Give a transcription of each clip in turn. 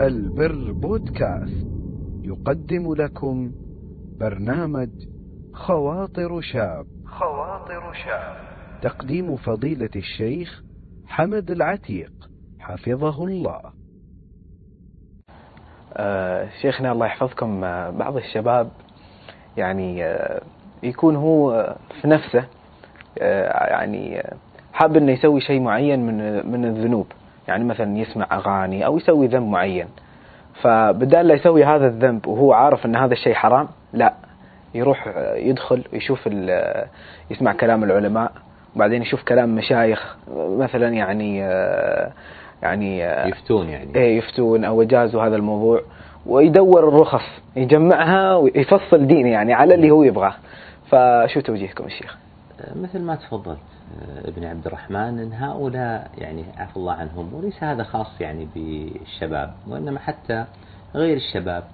البر بودكاست. يقدم لكم برنامج خواطر شاب. خواطر شاب. تقديم فضيلة الشيخ حمد العتيق. حفظه الله. آه شيخنا الله يحفظكم. آه بعض الشباب يعني آه يكون هو آه، في نفسه آه يعني آه، حاب إنه يسوي شيء معين من من الذنوب. يعني مثلا يسمع أغاني أو يسوي ذنب معين. فبدال لا يسوي هذا الذنب وهو عارف إن هذا الشيء حرام لا. يروح يدخل يشوف ال- يسمع كلام العلماء وبعدين يشوف كلام مشايخ مثلا يعني يعني يفتون يعني. إيه يفتون أو يجازوا هذا الموضوع ويدور الرخص يجمعها ويفصل دينه يعني على اللي هو يبغاه. فشو توجيهكم الشيخ؟ مثل ما تفضلت ابن عبد الرحمن إن هؤلاء يعني عفى الله عنهم وليس هذا خاص يعني بالشباب وإنما حتى غير الشباب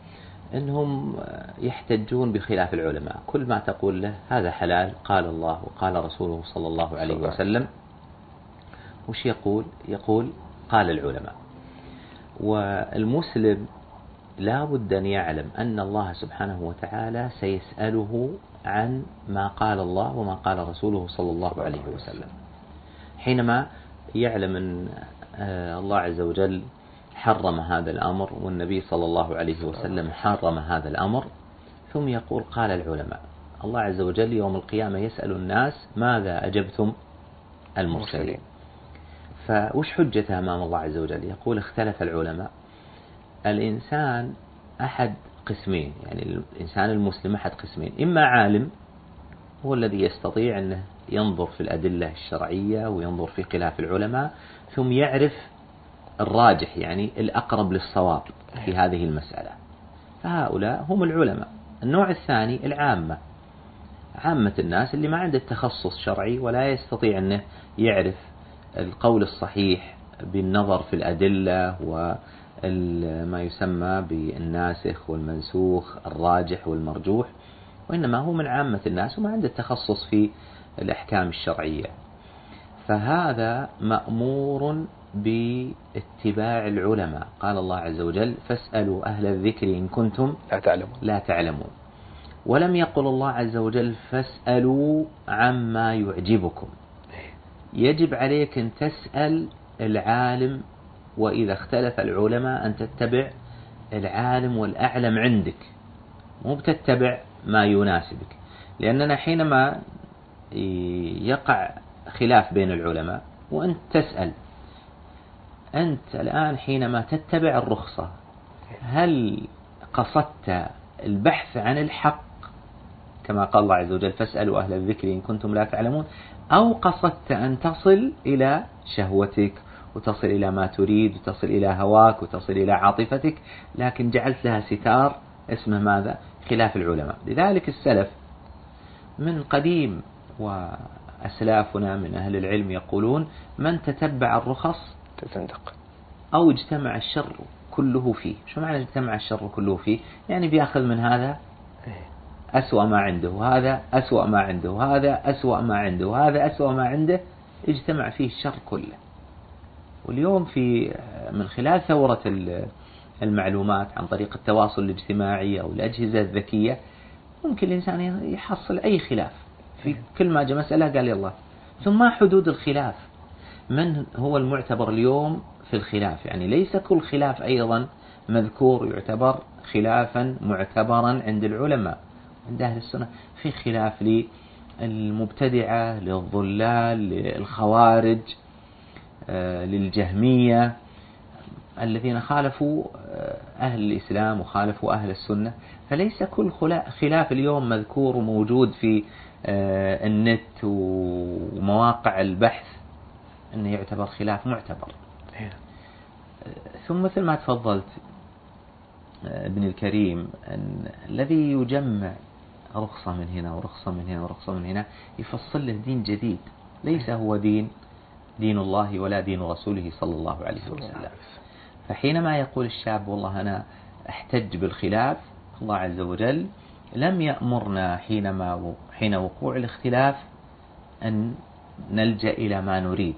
إنهم آه، يحتجون بخلاف العلماء، كل ما تقول له هذا حلال قال الله وقال رسوله صلى الله عليه صلى الله عليه وسلم وش يقول؟ يقول قال العلماء. والمسلم لا بد أن يعلم أن الله سبحانه وتعالى سيسأله عن ما قال الله وما قال رسوله صلى الله عليه وسلم. حينما يعلم أن آه، الله عز وجل حرم هذا الأمر والنبي صلى الله عليه وسلم حرم هذا الأمر ثم يقول قال العلماء الله عز وجل يوم القيامة يسأل الناس ماذا أجبتم المرسلين. فوش حجته أمام الله عز وجل؟ يقول اختلف العلماء. الإنسان أحد قسمين يعني الإنسان المسلم أحد قسمين إما عالم هو الذي يستطيع أنه ينظر في الأدلة الشرعية وينظر في خلاف العلماء ثم يعرف الراجح يعني الأقرب للصواب في هذه المسألة. فهؤلاء هم العلماء. النوع الثاني العامة. عامة الناس اللي ما عنده تخصص شرعي ولا يستطيع أنه يعرف القول الصحيح بالنظر في الأدلة وما يسمى بالناسخ والمنسوخ الراجح والمرجوح وإنما هو من عامة الناس وما عنده تخصص في الأحكام الشرعية. فهذا مأمور باتباع العلماء. قال الله عز وجل فاسألوا أهل الذكر إن كنتم لا تعلمون. لا تعلمون. ولم يقل الله عز وجل فاسألوا عما يعجبكم. يجب عليك أن تسأل العالم وإذا اختلف العلماء أن تتبع العالم والأعلم عندك. مو بتتبع ما يناسبك. لأننا حينما يقع خلاف بين العلماء وأنت تسأل أنت الآن حينما تتبع الرخصة هل قصدت البحث عن الحق؟ كما قال الله عز وجل فاسألوا أهل الذكر إن كنتم لا تعلمون. أو قصدت أن تصل إلى شهوتك وتصل إلى ما تريد وتصل إلى هواك وتصل إلى عاطفتك لكن جعلت لها ستار اسمه ماذا؟ خلاف العلماء. لذلك السلف من قديم وأسلافنا من أهل العلم يقولون من تتبع الرخص تزندق أو اجتمع الشر كله فيه. شو معنى اجتمع الشر كله فيه؟ يعني بيأخذ من هذا أسوأ ما عنده. وهذا أسوأ ما عنده. وهذا أسوأ ما عنده. وهذا أسوأ ما عنده. اجتمع فيه الشر كله. واليوم في من خلال ثورة المعلومات عن طريق التواصل الاجتماعي أو الأجهزة الذكية ممكن الإنسان يحصل أي خلاف. في كل ما جاء مسألة قال يلا. ثم ما حدود الخلاف؟ من هو المعتبر اليوم في الخلاف؟ يعني ليس كل خلاف أيضا مذكور يعتبر خلافا معتبرا عند العلماء عند أهل السنة. في خلاف للمبتدعة للضلال للخوارج. للجهمية الذين خالفوا أهل الإسلام وخالفوا أهل السنة. فليس كل خلاف اليوم مذكور وموجود في النت ومواقع البحث أنه يعتبر خلاف معتبر. ثم مثل ما تفضلت ابن الكريم أن الذي يجمع رخصة من هنا ورخصة من هنا ورخصة من هنا يفصل له دين جديد. ليس هو دين دين الله ولا دين رسوله صلى الله عليه وسلم. فحينما يقول الشاب والله أنا أحتج بالخلاف الله عز وجل لم يأمرنا حينما حين وقوع الاختلاف أن نلجأ إلى ما نريد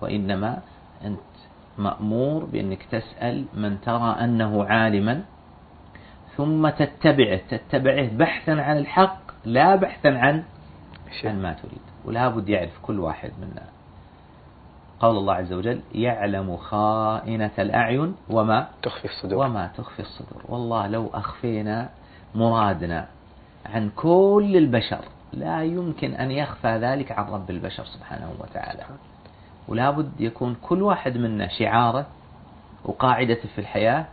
وإنما أنت مأمور بأنك تسأل من ترى أنه عالما ثم تتبعه تتبعه بحثا عن الحق لا بحثا عن عن ما تريد ولا بد يعرف كل واحد منا. قول الله عز وجل يعلم خائنة الأعين وما تخفي الصدور. وما تخفي الصدور. والله لو أخفينا مرادنا عن كل البشر لا يمكن أن يخفى ذلك عن رب البشر سبحانه وتعالى. ولا بد يكون كل واحد منا شعاره وقاعدته في الحياة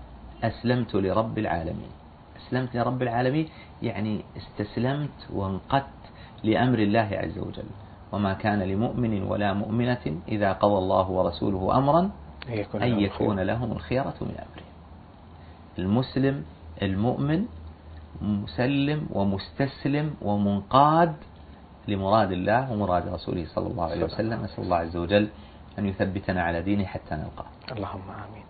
أسلمت لرب العالمين. أسلمت لرب العالمين يعني استسلمت وانقدت لأمر الله عز وجل. وما كان لمؤمن ولا مؤمنة إذا قضى الله ورسوله أمرا أن يكون لهم الخيرة من أمره. المسلم المؤمن مسلم ومستسلم ومنقاد لمراد الله ومراد رسوله صلى الله عليه وسلم. نسأل الله عز وجل أن يثبتنا على دينه حتى نلقاه. اللهم آمين.